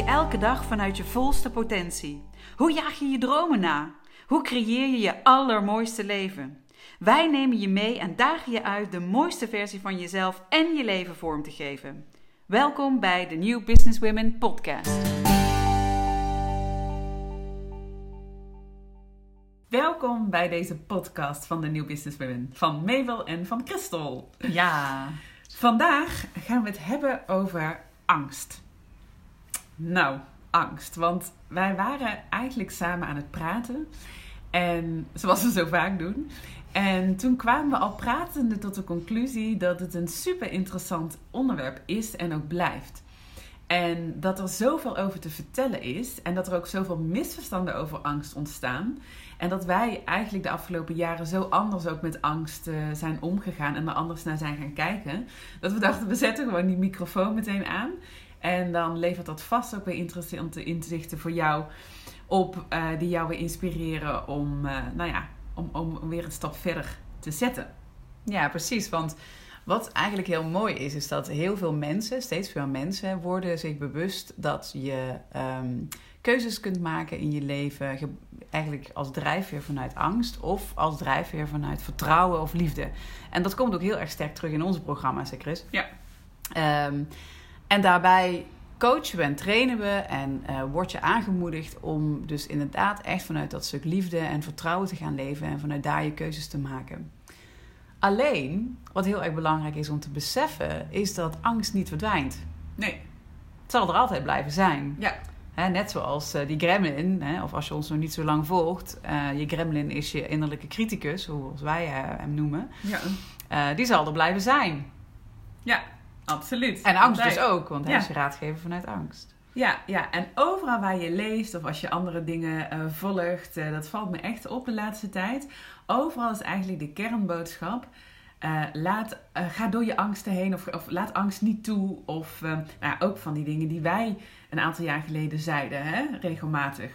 je elke dag vanuit je volste potentie? Hoe jaag je je dromen na? Hoe creëer je je allermooiste leven? Wij nemen je mee en dagen je uit de mooiste versie van jezelf en je leven vorm te geven. Welkom bij de New Business Women podcast. Welkom bij deze podcast van de New Business Women van Mabel en van Christel. Ja. Vandaag gaan we het hebben over angst. Nou, angst. Want wij waren eigenlijk samen aan het praten. En zoals we zo vaak doen. En toen kwamen we al pratende tot de conclusie dat het een super interessant onderwerp is en ook blijft. En dat er zoveel over te vertellen is en dat er ook zoveel misverstanden over angst ontstaan. En dat wij eigenlijk de afgelopen jaren zo anders ook met angst uh, zijn omgegaan en er anders naar zijn gaan kijken. Dat we dachten, we zetten gewoon die microfoon meteen aan. En dan levert dat vast ook weer interessante inzichten voor jou op, uh, die jou weer inspireren om, uh, nou ja, om, om weer een stap verder te zetten. Ja, precies. Want wat eigenlijk heel mooi is, is dat heel veel mensen, steeds veel mensen, worden zich bewust dat je um, keuzes kunt maken in je leven. Eigenlijk als drijfveer vanuit angst of als drijfveer vanuit vertrouwen of liefde. En dat komt ook heel erg sterk terug in onze programma's, hè Chris? Ja. Um, en daarbij coachen we en trainen we en uh, word je aangemoedigd om dus inderdaad echt vanuit dat stuk liefde en vertrouwen te gaan leven en vanuit daar je keuzes te maken. Alleen, wat heel erg belangrijk is om te beseffen, is dat angst niet verdwijnt. Nee. Het zal er altijd blijven zijn. Ja. He, net zoals uh, die gremlin, he, of als je ons nog niet zo lang volgt, uh, je gremlin is je innerlijke criticus, zoals wij hem noemen. Ja. die zal er blijven zijn. Ja, absoluut. En angst dus ook, want hij ja. is je raadgever vanuit angst. Ja, ja, en overal waar je leest of als je andere dingen uh, volgt, uh, dat valt me echt op de laatste tijd. Overal is eigenlijk de kernboodschap. Uh, laat, ga door je angsten heen of, of laat angst niet toe. Of nou ja, ook van die dingen die wij een aantal jaar geleden zeiden, hè, regelmatig.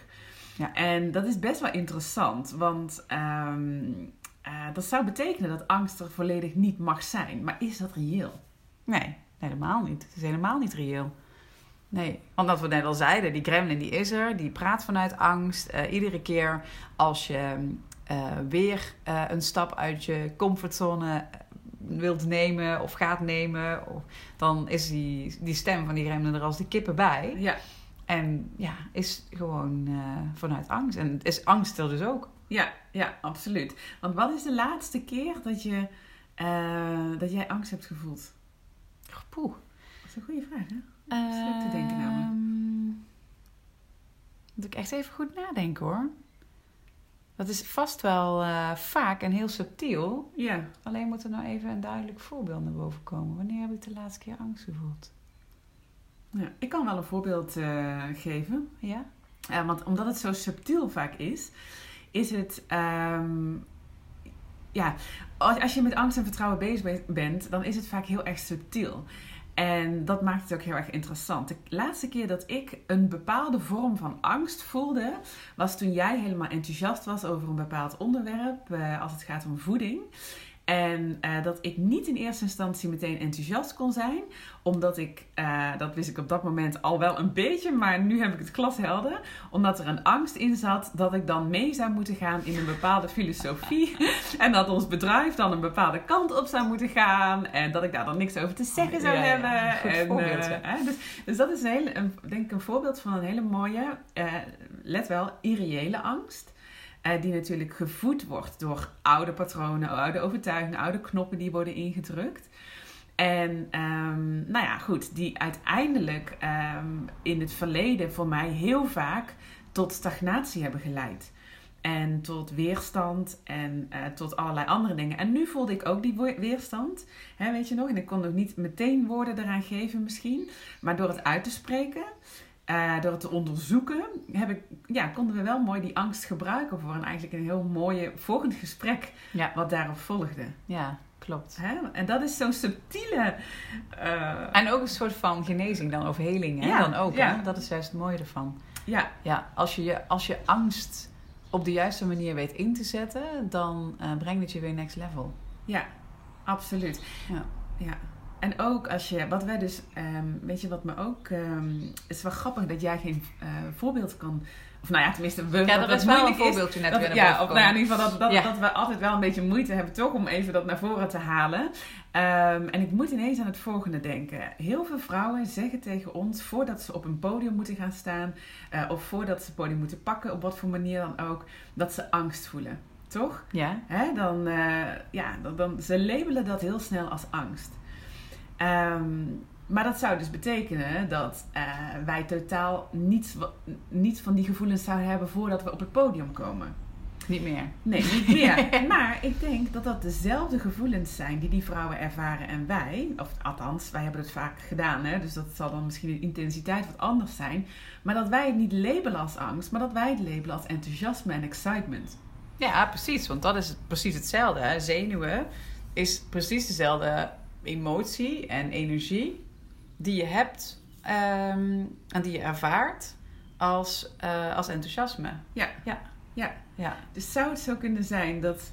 Ja. En dat is best wel interessant, want um, dat zou betekenen dat angst er volledig niet mag zijn. Maar is dat reëel? Nee, helemaal niet. Het is helemaal niet reëel. Nee, want wat we net al zeiden, die gremlin die is er, die praat vanuit angst. Uh, iedere keer als je uh, weer uh, een stap uit je comfortzone wilt nemen of gaat nemen, of, dan is die, die stem van die gremlin er als die kippen bij. Ja. En ja, is gewoon vanuit angst. En is angst er dus ook. Ja, ja, absoluut. Want wat is de laatste keer dat, je, dat jij angst hebt gevoeld? Poeh. Dat is een goede vraag, hè? Uh, te denken namelijk. Moet ik echt even goed nadenken hoor. Dat is vast wel uh, vaak en heel subtiel. Ja. Alleen moet er nou even een duidelijk voorbeeld naar boven komen. Wanneer heb ik de laatste keer angst gevoeld? Ja, ik kan wel een voorbeeld uh, geven. Ja? Uh, want omdat het zo subtiel vaak is, is het. Um, ja, als je met angst en vertrouwen bezig bent, dan is het vaak heel erg subtiel. En dat maakt het ook heel erg interessant. De laatste keer dat ik een bepaalde vorm van angst voelde, was toen jij helemaal enthousiast was over een bepaald onderwerp, uh, als het gaat om voeding. En uh, dat ik niet in eerste instantie meteen enthousiast kon zijn, omdat ik, uh, dat wist ik op dat moment al wel een beetje, maar nu heb ik het glashelder, omdat er een angst in zat dat ik dan mee zou moeten gaan in een bepaalde filosofie en dat ons bedrijf dan een bepaalde kant op zou moeten gaan en dat ik daar dan niks over te zeggen zou ja, hebben. Ja, goed en, voorbeeld, uh, dus, dus dat is een hele, een, denk ik een voorbeeld van een hele mooie, let wel, irreële angst. Uh, die natuurlijk gevoed wordt door oude patronen, oude overtuigingen, oude knoppen die worden ingedrukt. En um, nou ja, goed, die uiteindelijk um, in het verleden voor mij heel vaak tot stagnatie hebben geleid. En tot weerstand en uh, tot allerlei andere dingen. En nu voelde ik ook die weerstand, hè, weet je nog. En ik kon nog niet meteen woorden eraan geven misschien. Maar door het uit te spreken, uh, door het te onderzoeken, heb ik, ja, konden we wel mooi die angst gebruiken voor een, eigenlijk een heel mooie volgend gesprek ja. wat daarop volgde. Ja, klopt. Hè? En dat is zo'n subtiele... Uh... En ook een soort van genezing dan, of heling. Hè? Ja, dan ook, ja. hè? Dat is juist het mooie ervan. Ja. Ja, als je, je, als je angst op de juiste manier weet in te zetten, dan uh, brengt het je weer next level. Ja, absoluut. Ja. ja. En ook als je, wat wij dus, ehm, weet je wat me ook, ehm, het is wel grappig dat jij geen eh, voorbeeld kan, of nou ja, tenminste, we, Ja, dat het wel een voorbeeldje net dat, weer ja, of, nou ja, in ieder geval dat, dat, Ja. dat we altijd wel een beetje moeite hebben toch om even dat naar voren te halen. Ehm, en ik moet ineens aan het volgende denken. Heel veel vrouwen zeggen tegen ons, voordat ze op een podium moeten gaan staan, eh, of voordat ze het podium moeten pakken, op wat voor manier dan ook, dat ze angst voelen. Toch? Ja, Hè, dan, eh, ja, dan, dan, ze labelen dat heel snel als angst. Ehm, maar dat zou dus betekenen dat eh, wij totaal niets, van die gevoelens zouden hebben voordat we op het podium komen. niet meer. Nee, niet meer. maar ik denk dat dat dezelfde gevoelens zijn die die vrouwen ervaren en wij. Of althans, wij hebben het vaak gedaan, hè, dus dat zal dan misschien in intensiteit wat anders zijn. Maar dat wij het niet labelen als angst, maar dat wij het labelen als enthousiasme en excitement. Ja, precies. Want dat is precies hetzelfde. Hè. Zenuwen is precies dezelfde emotie en energie die je hebt ehm, en die je ervaart als, eh, als enthousiasme. Ja. Ja. Ja. Ja. Dus zou het zo kunnen zijn dat,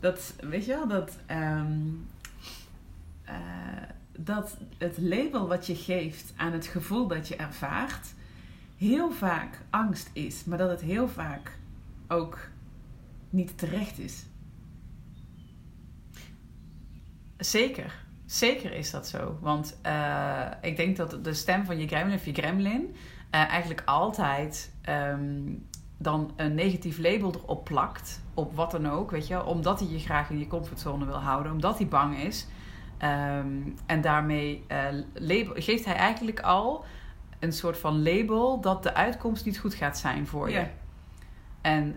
dat weet je wel, dat, ehm, eh, dat het label wat je geeft aan het gevoel dat je ervaart, heel vaak angst is, maar dat het heel vaak ook niet terecht is. Zeker. Zeker is dat zo. Want eh, ik denk dat de stem van je gremlin of je gremlin eh, eigenlijk altijd ehm, dan een negatief label erop plakt. Op wat dan ook, weet je. Omdat hij je graag in je comfortzone wil houden. Omdat hij bang is. Ehm, en daarmee eh, label, geeft hij eigenlijk al een soort van label dat de uitkomst niet goed gaat zijn voor je. Ja. En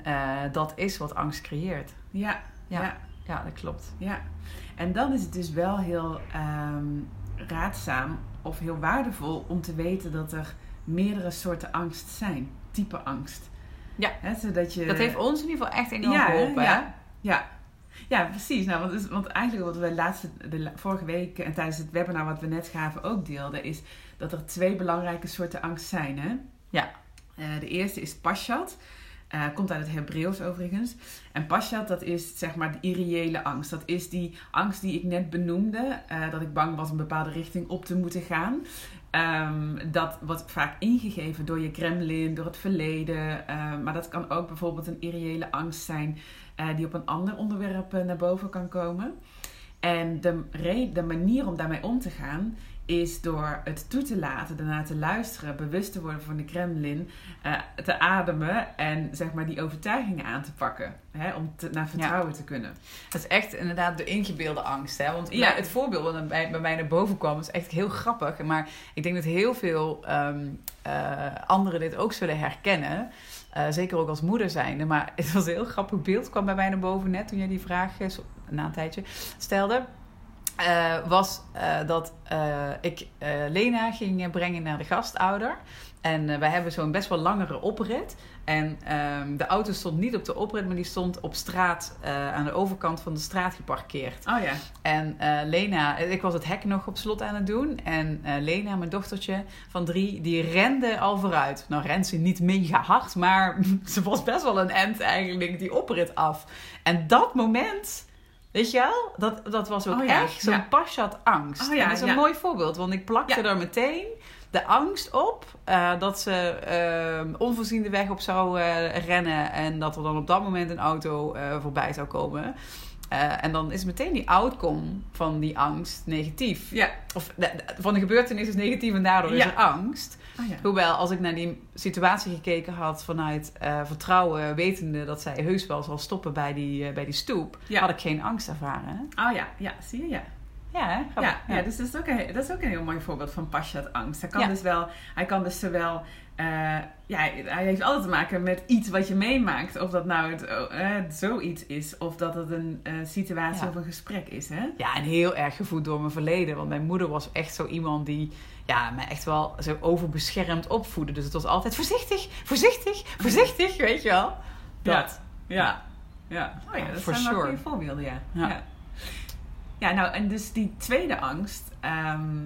dat is wat angst creëert. Ja, Ja. ja. Ja, dat klopt. Ja, en dan is het dus wel heel ehm, raadzaam of heel waardevol om te weten dat er meerdere soorten angst zijn. Type angst. Ja. Zodat je... Dat heeft ons in ieder geval echt enorm ja, geholpen. ja, ja. Ja, precies. Nou, want, want eigenlijk wat we laatste, de, vorige week en tijdens het webinar wat we net gaven ook deelden, is dat er twee belangrijke soorten angst zijn. Hè? Ja. Eh, de eerste is pashat. Eh, komt uit het Hebreeuws overigens. En pashat, dat is zeg maar de irreële angst. Dat is die angst die ik net benoemde. eh, dat ik bang was een bepaalde richting op te moeten gaan. Ehm, dat wordt vaak ingegeven door je Kremlin, door het verleden. eh, maar dat kan ook bijvoorbeeld een irreële angst zijn die op een ander onderwerp naar boven kan komen. En de, de manier om daarmee om te gaan is door het toe te laten, daarna te luisteren, bewust te worden van de Kremlin, eh, te ademen en zeg maar die overtuigingen aan te pakken. Hè, om te, naar vertrouwen te kunnen. Dat is echt inderdaad de ingebeelde angst. Hè? Want Ja. het voorbeeld wat bij, bij mij naar boven kwam, is echt heel grappig. Maar ik denk dat heel veel ehm, eh, anderen dit ook zullen herkennen. Eh, zeker ook als moeder zijnde. Maar het was een heel grappig beeld, kwam bij mij naar boven net toen jij die vraag na een tijdje stelde. Eh, was eh, dat eh, ik Lena ging brengen naar de gastouder. En wij hebben zo'n best wel langere oprit. En ehm, de auto stond niet op de oprit, maar die stond op straat, aan de overkant van de straat geparkeerd. Oh ja. En Lena, ik was het hek nog op slot aan het doen. En Lena, mijn dochtertje van drie, die rende al vooruit. Nou rent ze niet mega hard, maar ze was best wel een end eigenlijk die oprit af. En dat moment, weet je wel, dat, dat was ook Oh ja, echt zo'n ja. pasjat angst. Oh ja, en dat is een mooi voorbeeld, want ik plakte Ja. er meteen de angst op eh, dat ze eh, onvoorzien de weg op zou eh, rennen en dat er dan op dat moment een auto eh, voorbij zou komen. Eh, en dan is meteen die outcome van die angst negatief. Ja. Of de- de- van de gebeurtenis is negatief en daardoor is er angst. Oh ja. Hoewel, als ik naar die situatie gekeken had vanuit eh, vertrouwen, wetende dat zij heus wel zal stoppen bij die, eh, bij die stoep, Ja. had ik geen angst ervaren. Oh ja, ja, zie je, ja. Ja, hè? Ja, ja. dus dat is, ook een, dat is ook een heel mooi voorbeeld van pashat angst. Hij kan Ja. dus wel, hij kan dus zowel, eh, ja, hij heeft altijd te maken met iets wat je meemaakt. Of dat nou het, eh, zoiets is, of dat het een eh, situatie Ja. of een gesprek is, hè? Ja, en heel erg gevoed door mijn verleden. Want mijn moeder was echt zo iemand die ja, me echt wel zo overbeschermd opvoedde. Dus het was altijd voorzichtig, voorzichtig, voorzichtig, weet je wel. Dat. Ja. Ja. Oh ja, dat For zijn wel sure. goede voorbeelden, ja. Ja. ja. Ja, nou, en dus die tweede angst, ehm,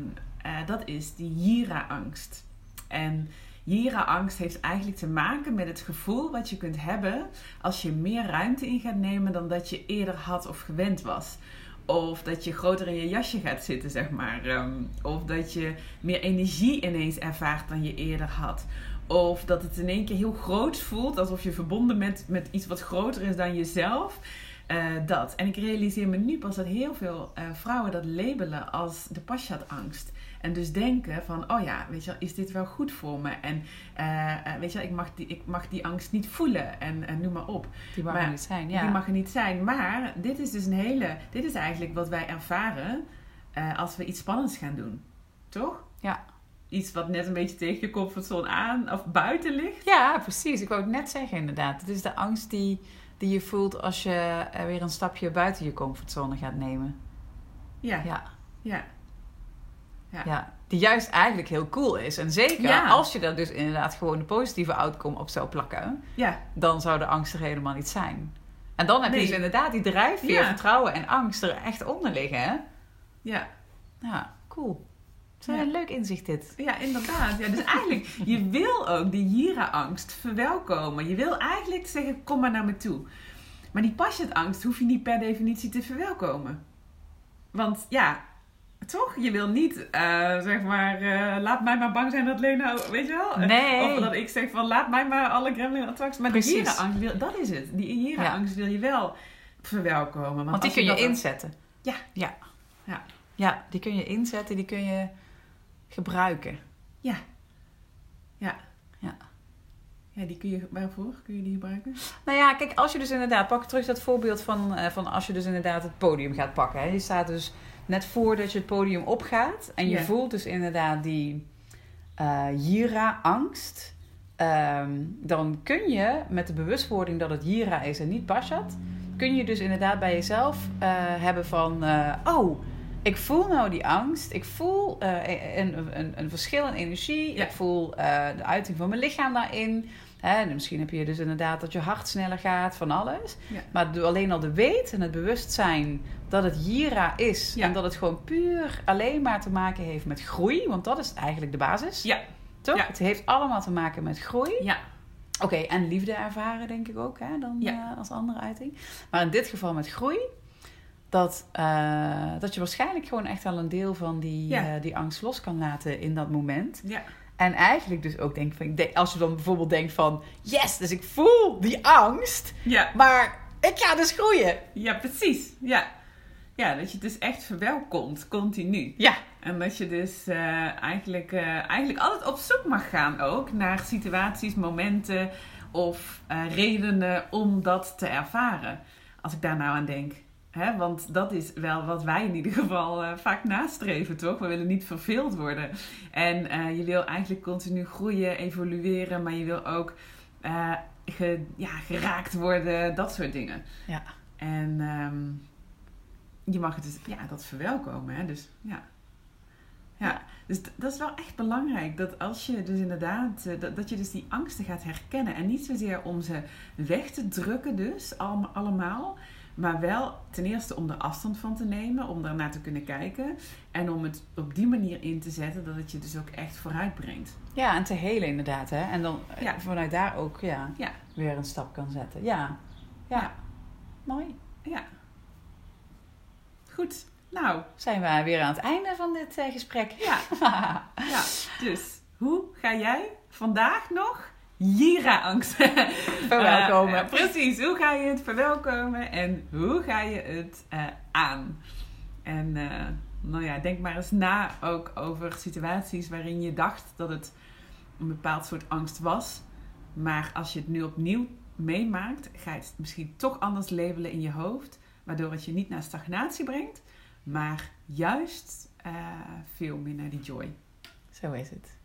eh, dat is die Jira-angst. En Jira-angst heeft eigenlijk te maken met het gevoel wat je kunt hebben als je meer ruimte in gaat nemen dan dat je eerder had of gewend was. Of dat je groter in je jasje gaat zitten, zeg maar. Ehm, of dat je meer energie ineens ervaart dan je eerder had. Of dat het in één keer heel groot voelt, alsof je verbonden bent met iets wat groter is dan jezelf. Eh, dat. En ik realiseer me nu pas dat heel veel eh, vrouwen dat labelen als de Pashat-angst. En dus denken van, oh ja, weet je wel, is dit wel goed voor me? En eh, weet je wel, ik mag, die, ik mag die angst niet voelen en, en noem maar op. Die mag er niet zijn, ja. Die mag er niet zijn. Maar dit is dus een hele, dit is eigenlijk wat wij ervaren als we iets spannends gaan doen. Toch? Ja. Iets wat net een beetje tegen je comfortzone aan of buiten ligt. Ja, precies. Ik wou het net zeggen inderdaad. Het is de angst die die je voelt als je weer een stapje buiten je comfortzone gaat nemen. Ja. Ja. Ja. Ja. ja. Die juist eigenlijk heel cool is. En zeker als je daar dus inderdaad gewoon de positieve outcome op zou plakken, ja. dan zou de angst er helemaal niet zijn. En dan heb je dus inderdaad die drijfveer, vertrouwen en angst er echt onder liggen. Hè? Ja. Ja, cool. Het is een leuk inzicht dit. Ja, inderdaad. Ja, dus eigenlijk, je wil ook die Jira-angst verwelkomen. Je wil eigenlijk zeggen, kom maar naar me toe. Maar die angst hoef je niet per definitie te verwelkomen. Want ja, toch? Je wil niet, uh, zeg maar, uh, laat mij maar bang zijn dat Lena, weet je wel? Nee. Of dat ik zeg van, laat mij maar alle gremlin attacks. Maar Precies. die Jira-angst, wil, dat is het. Die Jira-angst wil je wel verwelkomen. Want, Want die kun je, je inzetten. Ja. Ja. Ja. Ja, die kun je inzetten, die kun je gebruiken. Ja. Ja. Ja. Ja, die kun je, waarvoor kun je die gebruiken? Nou ja, kijk, als je dus inderdaad, pak terug dat voorbeeld van, van als je dus inderdaad het podium gaat pakken. Hè. Je staat dus net voordat je het podium opgaat en je voelt dus inderdaad die uh, Jira-angst. Um, dan kun je met de bewustwording dat het Jira is en niet Pashat, kun je dus inderdaad bij jezelf uh, hebben van, oh, ik voel nou die angst. Ik voel een, een, een, verschil in energie. Ik voel de uiting van mijn lichaam daarin. Hè, misschien heb je dus inderdaad dat je hart sneller gaat, van alles. Ja. Maar alleen al de weet en het bewustzijn dat het Jira is. En dat het gewoon puur alleen maar te maken heeft met groei. Want dat is eigenlijk de basis. Ja. Toch? Het heeft allemaal te maken met groei. Ja. Oké, en liefde ervaren denk ik ook, hè, dan uh, als andere uiting. Maar in dit geval met groei dat, uh, dat je waarschijnlijk gewoon echt al een deel van die, ja. uh, die angst los kan laten in dat moment. Ja. En eigenlijk dus ook denk van, als je dan bijvoorbeeld denkt van, yes, dus ik voel die angst, ja. maar ik ga dus groeien. Ja, precies. Ja. ja, dat je het dus echt verwelkomt, continu. Ja. En dat je dus uh, eigenlijk, eigenlijk altijd op zoek mag gaan ook naar situaties, momenten of redenen om dat te ervaren. Als ik daar nou aan denk. Hè? Want dat is wel wat wij in ieder geval uh, vaak nastreven, toch? We willen niet verveeld worden. En uh, je wil eigenlijk continu groeien, evolueren, maar je wil ook uh, ge, ja, geraakt worden, dat soort dingen. Ja. En um, je mag het dus, ja, dat verwelkomen. Hè? Dus ja. Ja, dus dat is wel echt belangrijk. Dat als je dus inderdaad, dat, dat je dus die angsten gaat herkennen. En niet zozeer om ze weg te drukken dus, allemaal. Maar wel ten eerste om er afstand van te nemen, om daarnaar te kunnen kijken. En om het op die manier in te zetten dat het je dus ook echt vooruit brengt. Ja, en te helen inderdaad. Hè? En dan ja. vanuit daar ook ja, ja. weer een stap kan zetten. Ja. ja. ja. Mooi. Ja. Goed. Nou. Zijn we weer aan het einde van dit uh, gesprek. Ja. ja. Dus, hoe ga jij vandaag nog Jira-angst verwelkomen. Uh, precies, hoe ga je het verwelkomen en hoe ga je het uh, aan? En uh, nou ja, denk maar eens na ook over situaties waarin je dacht dat het een bepaald soort angst was. Maar als je het nu opnieuw meemaakt, ga je het misschien toch anders labelen in je hoofd. Waardoor het je niet naar stagnatie brengt, maar juist veel meer naar die joy. Zo is het.